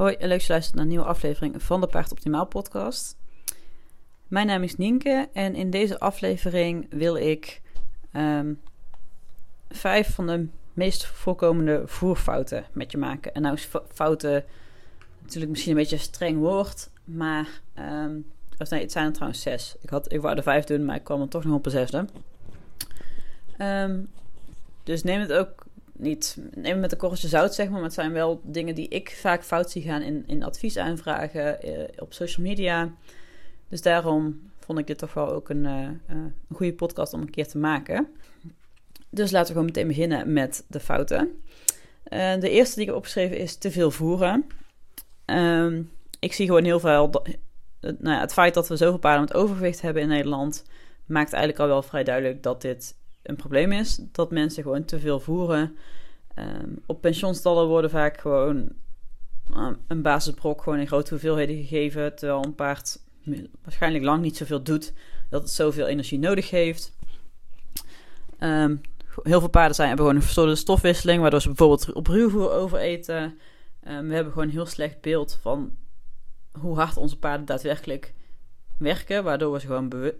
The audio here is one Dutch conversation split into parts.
Hoi en leuk dat je luistert naar een nieuwe aflevering van de Paard Optimaal podcast. Mijn naam is Nienke en in deze aflevering wil ik ehm, vijf van de meest voorkomende voerfouten met je maken. En nou is fouten natuurlijk misschien een beetje een streng woord, maar um, of nee, het zijn er trouwens zes. Ik, had, ik wou vijf doen, maar ik kwam er toch nog op een zesde. Um, dus neem het ook niet neem met een korreltje zout, zeg maar. Maar het zijn wel dingen die ik vaak fout zie gaan in, in adviesaanvragen eh, op social media. Dus daarom vond ik dit toch wel ook een, uh, een goede podcast om een keer te maken. Dus laten we gewoon meteen beginnen met de fouten. De eerste die ik heb opgeschreven is te veel voeren. Ehm, ik zie gewoon heel veel. Nou ja, het feit dat we zoveel paarden met overgewicht hebben in Nederland. maakt eigenlijk al wel vrij duidelijk dat dit een probleem is. Dat mensen gewoon te veel voeren. Um, op pensionstallen worden vaak gewoon uh, een basisbrok gewoon in grote hoeveelheden gegeven. Terwijl een paard waarschijnlijk lang niet zoveel doet. Dat het zoveel energie nodig heeft. Um, heel veel paarden zijn, hebben gewoon een verstoorde stofwisseling. Waardoor ze bijvoorbeeld op ruwvoer overeten. We hebben gewoon een heel slecht beeld van hoe hard onze paarden daadwerkelijk werken. Waardoor we ze gewoon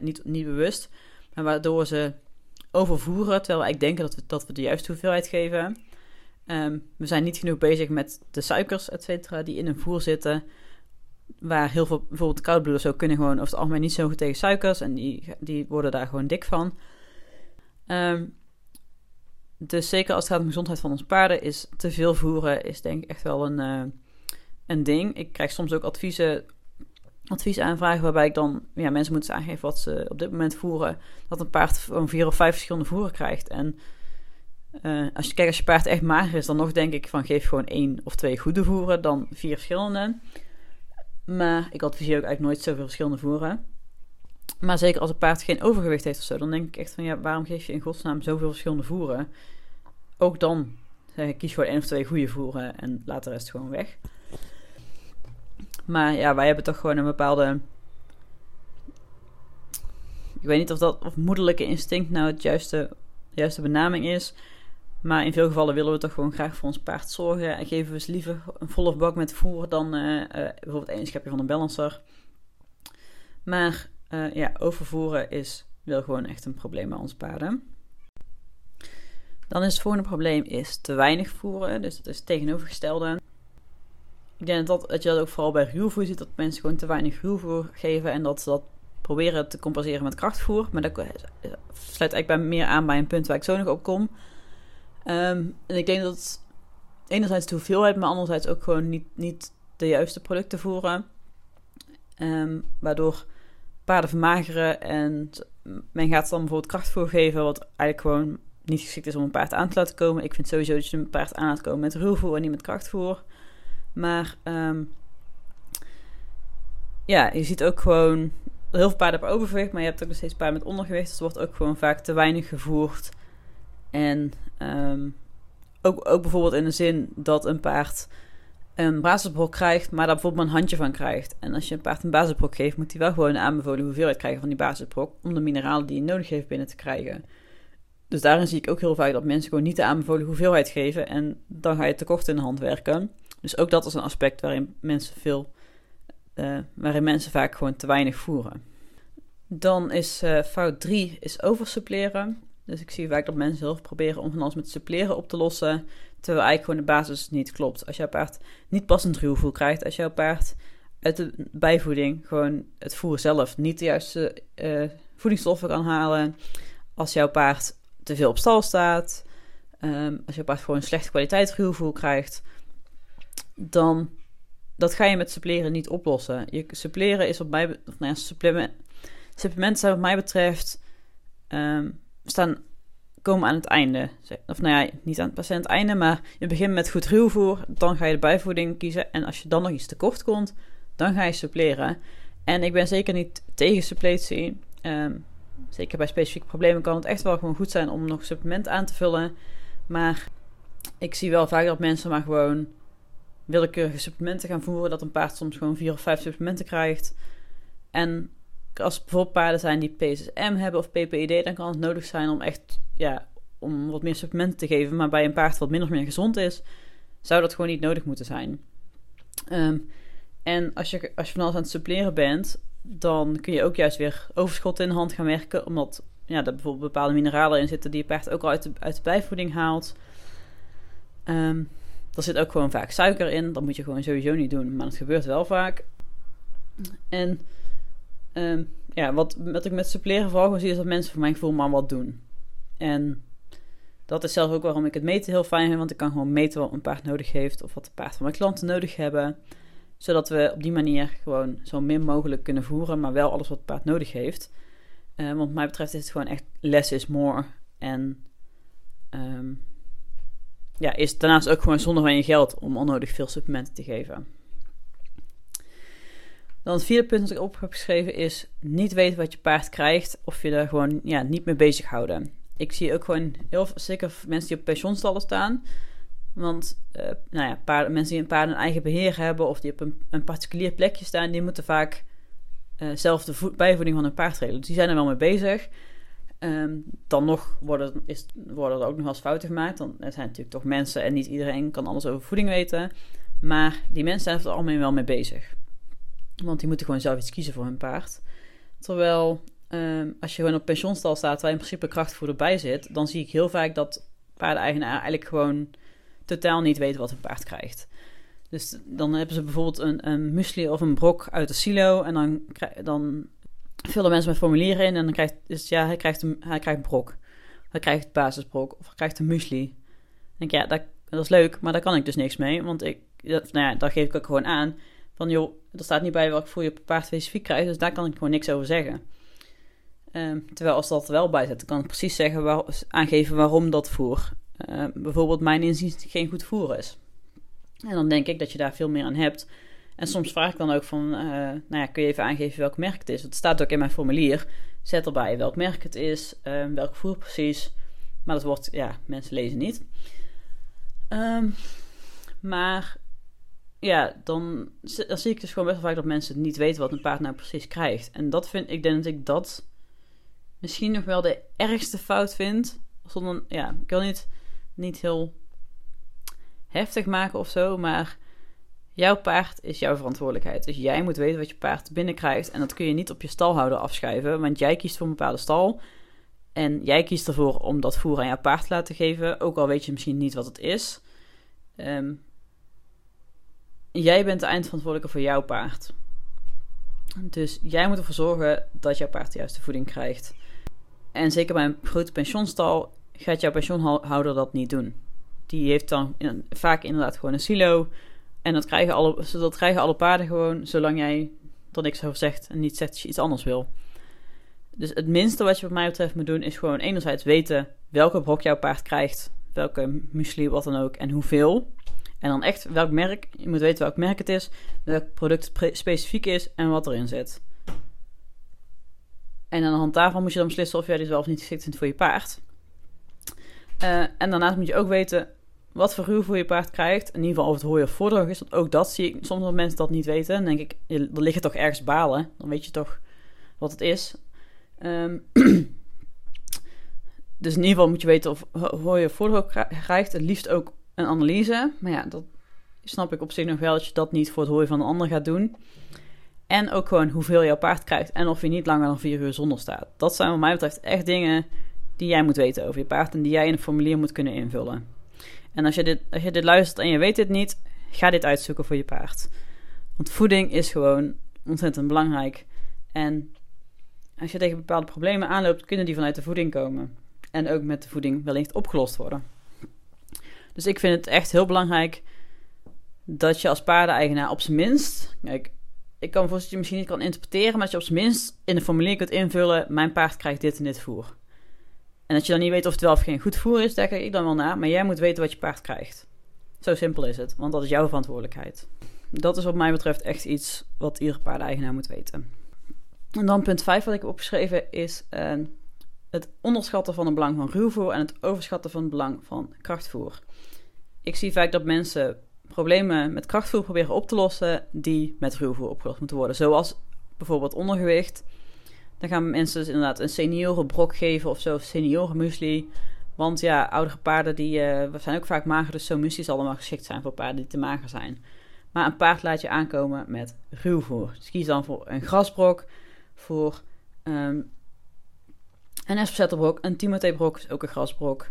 niet, niet bewust. Maar waardoor ze overvoeren, terwijl wij denken dat we, dat we de juiste hoeveelheid geven. Um, we zijn niet genoeg bezig met de suikers, et cetera, die in een voer zitten. Waar heel veel, bijvoorbeeld koudbloeders ook kunnen gewoon over het algemeen niet zo goed tegen suikers. En die, die worden daar gewoon dik van. Um, dus zeker als het gaat om de gezondheid van onze paarden, is te veel voeren is denk ik echt wel een, uh, een ding. Ik krijg soms ook adviezen advies aanvragen waarbij ik dan ja, mensen moeten aangeven wat ze op dit moment voeren. Dat een paard gewoon vier of vijf verschillende voeren krijgt. En uh, als je kijkt, als je paard echt mager is, dan nog denk ik van geef gewoon één of twee goede voeren, dan vier verschillende. Maar ik adviseer ook eigenlijk nooit zoveel verschillende voeren. Maar zeker als een paard geen overgewicht heeft of zo, dan denk ik echt van ja, waarom geef je in godsnaam zoveel verschillende voeren? Ook dan zeg ik, kies gewoon één of twee goede voeren en laat de rest gewoon weg. Maar ja, wij hebben toch gewoon een bepaalde. Ik weet niet of dat of moederlijke instinct nou het juiste, juiste benaming is. Maar in veel gevallen willen we toch gewoon graag voor ons paard zorgen. En geven we ze liever een volle bak met voer dan uh, uh, bijvoorbeeld één schepje van een balancer. Maar uh, ja, overvoeren is wel gewoon echt een probleem bij onze paarden. Dan is het volgende probleem is te weinig voeren. Dus dat is het tegenovergestelde. Ik denk dat, dat je dat ook vooral bij ruwvoer ziet, dat mensen gewoon te weinig ruwvoer geven en dat ze dat proberen te compenseren met krachtvoer. Maar dat sluit eigenlijk bij meer aan bij een punt waar ik zo nog op kom. Um, en ik denk dat enerzijds de hoeveelheid, maar anderzijds ook gewoon niet, niet de juiste producten voeren. Um, waardoor paarden vermageren en men gaat dan bijvoorbeeld krachtvoer geven, wat eigenlijk gewoon niet geschikt is om een paard aan te laten komen. Ik vind sowieso dat je een paard aan laat komen met ruwvoer en niet met krachtvoer. Maar um, ja, je ziet ook gewoon heel veel paarden hebben overgewicht, maar je hebt ook nog steeds paarden met ondergewicht. Dus er wordt ook gewoon vaak te weinig gevoerd. En um, ook, ook bijvoorbeeld in de zin dat een paard een basisbrok krijgt, maar daar bijvoorbeeld maar een handje van krijgt. En als je een paard een basisbrok geeft, moet hij wel gewoon aanbevolen hoeveelheid krijgen van die basisbrok, om de mineralen die hij nodig heeft binnen te krijgen. Dus daarin zie ik ook heel vaak dat mensen gewoon niet de aanbevolen hoeveelheid geven en dan ga je tekort in de hand werken. Dus ook dat is een aspect waarin mensen veel, uh, waarin mensen vaak gewoon te weinig voeren. Dan is uh, fout 3 is oversuppleren. Dus ik zie vaak dat mensen heel veel proberen om van alles met suppleren op te lossen, terwijl eigenlijk gewoon de basis niet klopt. Als jouw paard niet passend ruwvoer krijgt, als jouw paard uit de bijvoeding gewoon het voer zelf niet de juiste uh, voedingsstoffen kan halen, als jouw paard te veel op stal staat, um, als jouw paard gewoon slechte kwaliteit ruwvoer krijgt, dan dat ga je met suppleren niet oplossen. Je suppleren is op mij, of nou ja, supplement, supplementen zijn wat mij betreft um, staan komen aan het einde. Of nou ja, niet aan het, het einde, maar je begint met goed ruwvoer, dan ga je de bijvoeding kiezen en als je dan nog iets tekort komt, dan ga je suppleren. En ik ben zeker niet tegen suppletie. Um, zeker bij specifieke problemen kan het echt wel gewoon goed zijn om nog supplement aan te vullen. Maar ik zie wel vaak dat mensen maar gewoon willekeurige supplementen gaan voeren. Dat een paard soms gewoon vier of vijf supplementen krijgt. En als bijvoorbeeld paarden zijn die PSM hebben of PPID, dan kan het nodig zijn om echt ja, om wat meer supplementen te geven. Maar bij een paard wat min of meer gezond is, zou dat gewoon niet nodig moeten zijn. Ehm, en als je, als je van alles aan het suppleren bent, dan kun je ook juist weer overschot in de hand gaan werken. Omdat ja, er bijvoorbeeld bepaalde mineralen in zitten die je paard ook al uit de, uit de bijvoeding haalt. Um, er zit ook gewoon vaak suiker in. Dat moet je gewoon sowieso niet doen. Maar het gebeurt wel vaak. En um, ja, wat, wat ik met suppleren vooral zie is dat mensen voor mijn gevoel maar wat doen. En dat is zelf ook waarom ik het meten heel fijn vind. Want ik kan gewoon meten wat mijn paard nodig heeft. Of wat de paard van mijn klanten nodig hebben. Zodat we op die manier gewoon zo min mogelijk kunnen voeren. Maar wel alles wat het paard nodig heeft. Uh, want wat mij betreft is het gewoon echt less is more. En um, ja, is daarnaast ook gewoon zonder van je geld om onnodig veel supplementen te geven. Dan het vierde punt dat ik op heb geschreven is niet weten wat je paard krijgt of je er gewoon ja, niet mee bezighouden. Ik zie ook gewoon heel zeker mensen die op pensioenstallen staan. Want uh, nou ja, paarden, mensen die een paard een eigen beheer hebben of die op een, een particulier plekje staan, die moeten vaak uh, zelf de bijvoeding van hun paard regelen. Dus die zijn er wel mee bezig. Ehm, dan nog worden, is, worden er ook nog wel eens fouten gemaakt. Dan er zijn natuurlijk toch mensen en niet iedereen kan alles over voeding weten. Maar die mensen zijn er algemeen wel mee bezig. Want die moeten gewoon zelf iets kiezen voor hun paard. Terwijl ehm, als je gewoon op pensioenstal staat waar in principe krachtvoer bij zit, dan zie ik heel vaak dat paardeneigenaar eigenlijk gewoon totaal niet weten wat hun paard krijgt. Dus dan hebben ze bijvoorbeeld een, een muesli of een brok uit de silo en dan, dan vullen mensen met formulieren in en dan krijgt, dus ja, hij krijgt, een, hij krijgt brok. Hij krijgt basisbrok of hij krijgt een muesli. Dan denk ja, dat, dat is leuk, maar daar kan ik dus niks mee. Want ik, nou ja, daar geef ik ook gewoon aan. Van joh, er staat niet bij welk voer je paard specifiek krijgt, dus daar kan ik gewoon niks over zeggen. Um, terwijl als dat er wel bij zit, dan kan ik precies zeggen waar, aangeven waarom dat voer uh, bijvoorbeeld mijn inziens geen goed voer is. En dan denk ik dat je daar veel meer aan hebt en soms vraag ik dan ook van, uh, nou ja, kun je even aangeven welk merk het is? Het staat ook in mijn formulier. Zet erbij welk merk het is, uh, welk voer precies. Maar dat wordt, ja, mensen lezen niet. Um, maar ja, dan, dan, zie ik dus gewoon best wel vaak dat mensen niet weten wat een paard nou precies krijgt. En dat vind ik, denk dat ik dat misschien nog wel de ergste fout vind. Zonder, ja, ik wil niet, niet heel heftig maken of zo, maar Jouw paard is jouw verantwoordelijkheid. Dus jij moet weten wat je paard binnenkrijgt. En dat kun je niet op je stalhouder afschuiven. Want jij kiest voor een bepaalde stal. En jij kiest ervoor om dat voer aan jouw paard te laten geven. Ook al weet je misschien niet wat het is. Um, jij bent de eindverantwoordelijke voor jouw paard. Dus jij moet ervoor zorgen dat jouw paard de juiste voeding krijgt. En zeker bij een grote pensioenstal gaat jouw pensioenhouder dat niet doen. Die heeft dan vaak inderdaad gewoon een silo en dat krijgen, alle, dat krijgen alle paarden gewoon, zolang jij er niks over zegt en niet zegt dat je iets anders wil. Dus het minste wat je wat mij betreft moet doen, is gewoon enerzijds weten welke brok jouw paard krijgt, welke muesli, wat dan ook, en hoeveel. En dan echt welk merk, je moet weten welk merk het is, welk product specifiek is en wat erin zit. En aan de hand daarvan moet je dan beslissen of jij dit wel of niet geschikt vindt voor je paard. Uh, en daarnaast moet je ook weten wat voor ruwvoer je paard krijgt. In ieder geval of het hooi of voordroog is. Want ook dat zie ik soms dat mensen dat niet weten. Dan denk ik, er liggen toch ergens balen. Dan weet je toch wat het is. Um, dus in ieder geval moet je weten of hooi of voordroog krijgt. Het liefst ook een analyse. Maar ja, dat snap ik op zich nog wel dat je dat niet voor het hooi van een ander gaat doen. En ook gewoon hoeveel jouw paard krijgt. En of je niet langer dan vier uur zonder staat. Dat zijn wat mij betreft echt dingen die jij moet weten over je paard. En die jij in een formulier moet kunnen invullen. En als je, dit, als je dit luistert en je weet dit niet, ga dit uitzoeken voor je paard. Want voeding is gewoon ontzettend belangrijk. En als je tegen bepaalde problemen aanloopt, kunnen die vanuit de voeding komen. En ook met de voeding wellicht opgelost worden. Dus ik vind het echt heel belangrijk dat je als paardeneigenaar op zijn minst. Kijk, ik kan voor dat je misschien niet kan interpreteren, maar dat je op zijn minst in de formulier kunt invullen: mijn paard krijgt dit en dit voer. En dat je dan niet weet of het wel of geen goed voer is, daar kijk ik dan wel naar. Maar jij moet weten wat je paard krijgt. Zo simpel is het, want dat is jouw verantwoordelijkheid. Dat is wat mij betreft echt iets wat iedere paardeigenaar moet weten. En dan punt 5 wat ik heb opgeschreven is uh, het onderschatten van het belang van ruwvoer en het overschatten van het belang van krachtvoer. Ik zie vaak dat mensen problemen met krachtvoer proberen op te lossen die met ruwvoer opgelost moeten worden. Zoals bijvoorbeeld ondergewicht dan gaan mensen dus inderdaad een seniorenbrok geven of zo, seniorenmuesli. Want ja, oudere paarden die uh, zijn ook vaak mager, dus zo'n muesli zal allemaal geschikt zijn voor paarden die te mager zijn. Maar een paard laat je aankomen met ruwvoer. Dus kies dan voor een grasbrok, voor um, een espenzetterbrok, een Timothée-brok is ook een grasbrok.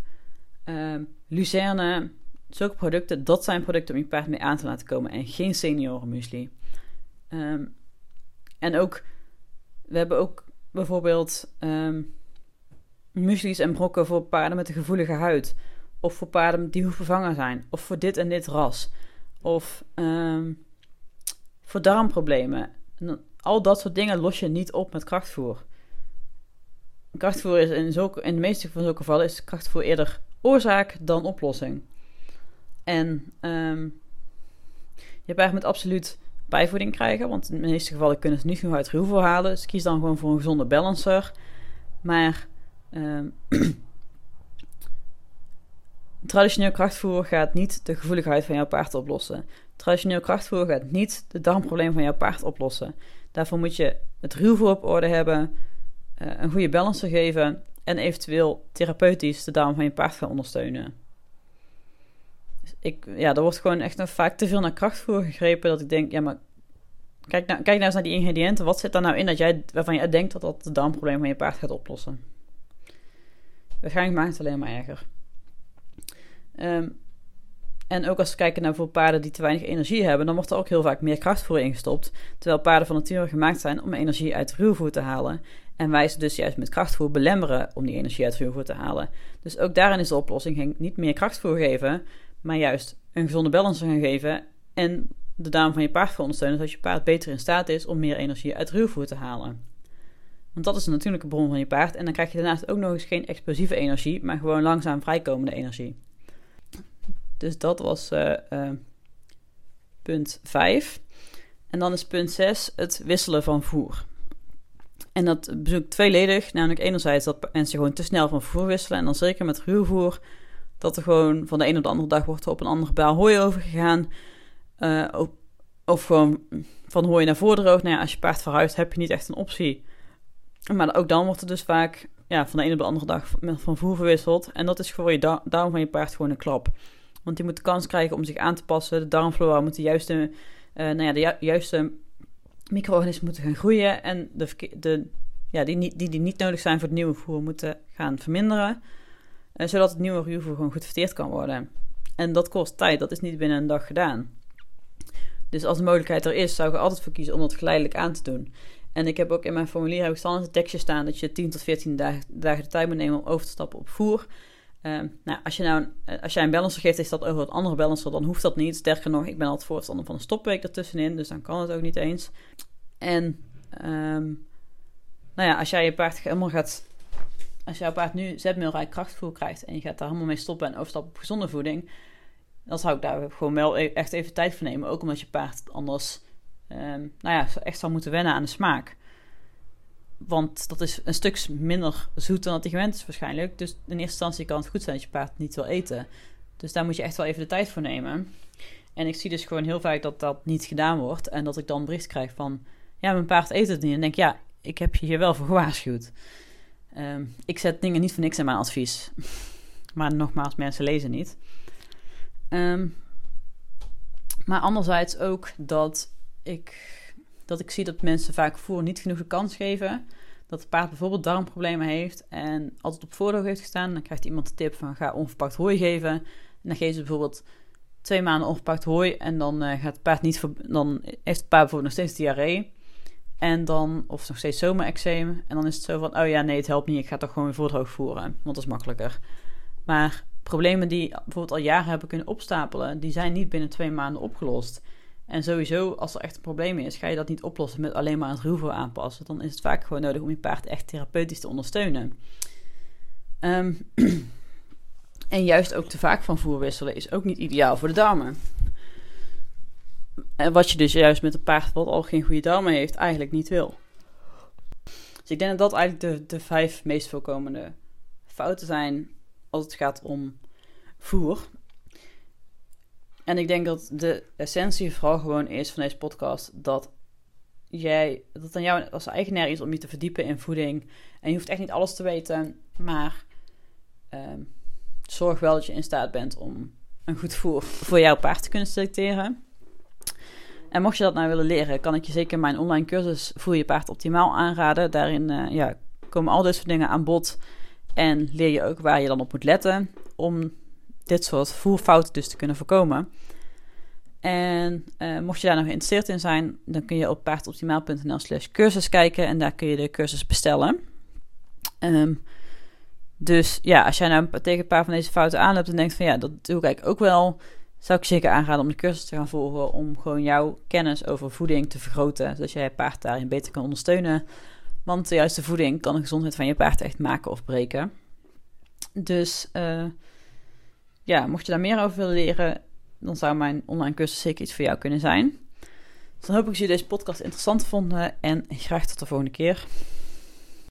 Um, lucerne, zulke producten, dat zijn producten om je paard mee aan te laten komen en geen seniorenmuesli. Um, en ook, we hebben ook bijvoorbeeld um, muesli's en brokken voor paarden met een gevoelige huid. Of voor paarden die vervangen zijn. Of voor dit en dit ras. Of um, voor darmproblemen. al dat soort dingen los je niet op met krachtvoer. Krachtvoer is in, in de meeste van zulke gevallen is krachtvoer eerder oorzaak dan oplossing. En um, je paard moet absoluut bijvoeding krijgen. Want in de meeste gevallen kunnen ze niet genoeg uit ruwvoer halen. Dus kies dan gewoon voor een gezonde balancer. Maar um, traditioneel krachtvoer gaat niet de gevoeligheid van jouw paard oplossen. Traditioneel krachtvoer gaat niet de darmprobleem van jouw paard oplossen. Daarvoor moet je het ruwvoer op orde hebben, uh, een goede balancer geven en eventueel therapeutisch de darm van je paard gaan ondersteunen. Ik, ja, er wordt gewoon echt nog vaak te veel naar krachtvoer gegrepen dat ik denk, ja, maar kijk nou, kijk nou eens naar die ingrediënten. Wat zit daar nou in dat jij, waarvan jij denkt dat dat het darmprobleem van je paard gaat oplossen? Waarschijnlijk maakt het alleen maar erger. Um, en ook als we kijken naar voor paarden die te weinig energie hebben, dan wordt er ook heel vaak meer krachtvoer ingestopt. Terwijl paarden van nature gemaakt zijn om energie uit ruwvoer te halen. En wij ze dus juist met krachtvoer belemmeren om die energie uit ruwvoer te halen. Dus ook daarin is de oplossing niet meer krachtvoer geven, maar juist een gezonde balans gaan geven. En de darm van je paard ondersteunen, zodat je paard beter in staat is om meer energie uit ruwvoer te halen. Want dat is een natuurlijke bron van je paard. En dan krijg je daarnaast ook nog eens geen explosieve energie, maar gewoon langzaam vrijkomende energie. Dus dat was uh, uh, punt 5. En dan is punt 6 het wisselen van voer. En dat bezoekt tweeledig. Namelijk enerzijds dat mensen gewoon te snel van voer wisselen. En dan zeker met ruwvoer. Dat er gewoon van de een op de andere dag wordt er op een andere baal hooi overgegaan. Uh, of, of gewoon van hooi naar voordroog. Nou ja, als je paard verhuist heb je niet echt een optie. Maar ook dan wordt er dus vaak ja, van de een op de andere dag van voer verwisseld. En dat is voor je darm van je paard gewoon een klap. Want die moet de kans krijgen om zich aan te passen. De darmflora moet de juiste, uh, nou ja, de juiste micro-organismen moeten gaan groeien. En de, de, ja, die, die, die niet nodig zijn voor het nieuwe voer moeten gaan verminderen. Zodat het nieuwe ruwvoer gewoon goed verteerd kan worden. En dat kost tijd. Dat is niet binnen een dag gedaan. Dus als de mogelijkheid er is, zou ik er altijd voor kiezen om dat geleidelijk aan te doen. En ik heb ook in mijn formulier heb ik standaard een tekstje staan dat je 10 tot 14 dagen, de tijd moet nemen om over te stappen op voer. Uh, nou, als, je nou, eh, als jij een balancer geeft, is dat over het andere balancer, dan hoeft dat niet. Sterker nog, ik ben altijd voorstander van een stopweek ertussenin, dus dan kan het ook niet eens. En um, nou ja, als jij je paard helemaal gaat. Als jouw paard nu zetmeelrijk krachtvoer krijgt en je gaat daar helemaal mee stoppen en overstappen op gezonde voeding, dan zou ik daar gewoon wel e-, echt even tijd voor nemen. Ook omdat je paard anders um, nou ja, echt zou moeten wennen aan de smaak. Want dat is een stuk minder zoet dan dat hij gewend is waarschijnlijk. Dus in eerste instantie kan het goed zijn dat je paard niet wil eten. Dus daar moet je echt wel even de tijd voor nemen. En ik zie dus gewoon heel vaak dat dat niet gedaan wordt. En dat ik dan bericht krijg van... Ja, mijn paard eet het niet. En denk ja, ik heb je hier wel voor gewaarschuwd. Um, ik zet dingen niet voor niks in mijn advies. maar nogmaals, mensen lezen niet. Um, maar anderzijds ook dat ik dat ik zie dat mensen vaak voer niet genoeg de kans geven. Dat het paard bijvoorbeeld darmproblemen heeft en altijd op voordeel heeft gestaan. Dan krijgt iemand de tip van ga onverpakt hooi geven. En dan geven ze bijvoorbeeld twee maanden onverpakt hooi en dan uh, gaat het paard niet dan heeft het paard bijvoorbeeld nog steeds diarree. En dan, of nog steeds zomerexeem. En dan is het zo van, oh ja, nee, het helpt niet. Ik ga toch gewoon voordroog voeren. Want dat is makkelijker. Maar problemen die bijvoorbeeld al jaren hebben kunnen opstapelen, die zijn niet binnen twee maanden opgelost. En sowieso, als er echt een probleem is, ga je dat niet oplossen met alleen maar het ruwvoer aanpassen. Dan is het vaak gewoon nodig om je paard echt therapeutisch te ondersteunen. Um, en juist ook te vaak van voer wisselen is ook niet ideaal voor de darmen. En wat je dus juist met een paard wat al geen goede darmen heeft, eigenlijk niet wil. Dus ik denk dat dat eigenlijk de, de vijf meest voorkomende fouten zijn als het gaat om voer. En ik denk dat de essentie vooral gewoon is van deze podcast dat jij, dat aan jou als eigenaar is om je te verdiepen in voeding. En je hoeft echt niet alles te weten, maar uh, zorg wel dat je in staat bent om een goed voer voor jouw paard te kunnen selecteren. En mocht je dat nou willen leren, kan ik je zeker mijn online cursus Voer je paard optimaal aanraden. Daarin uh, ja, komen al dit soort dingen aan bod. En leer je ook waar je dan op moet letten om dit soort voerfouten dus te kunnen voorkomen. En uh, mocht je daar nog geïnteresseerd in zijn, dan kun je op paardoptimaal.nl slash cursus kijken en daar kun je de cursus bestellen. Um, dus ja, als jij nou tegen een paar van deze fouten aanloopt en denkt van ja, dat doe ik eigenlijk ook wel, zou ik zeker aanraden om de cursus te gaan volgen om gewoon jouw kennis over voeding te vergroten, zodat jij je paard daarin beter kan ondersteunen. Want de juiste voeding kan de gezondheid van je paard echt maken of breken. Dus uh, ja, mocht je daar meer over willen leren, dan zou mijn online cursus zeker iets voor jou kunnen zijn. Dus dan hoop ik dat jullie deze podcast interessant vonden en graag tot de volgende keer.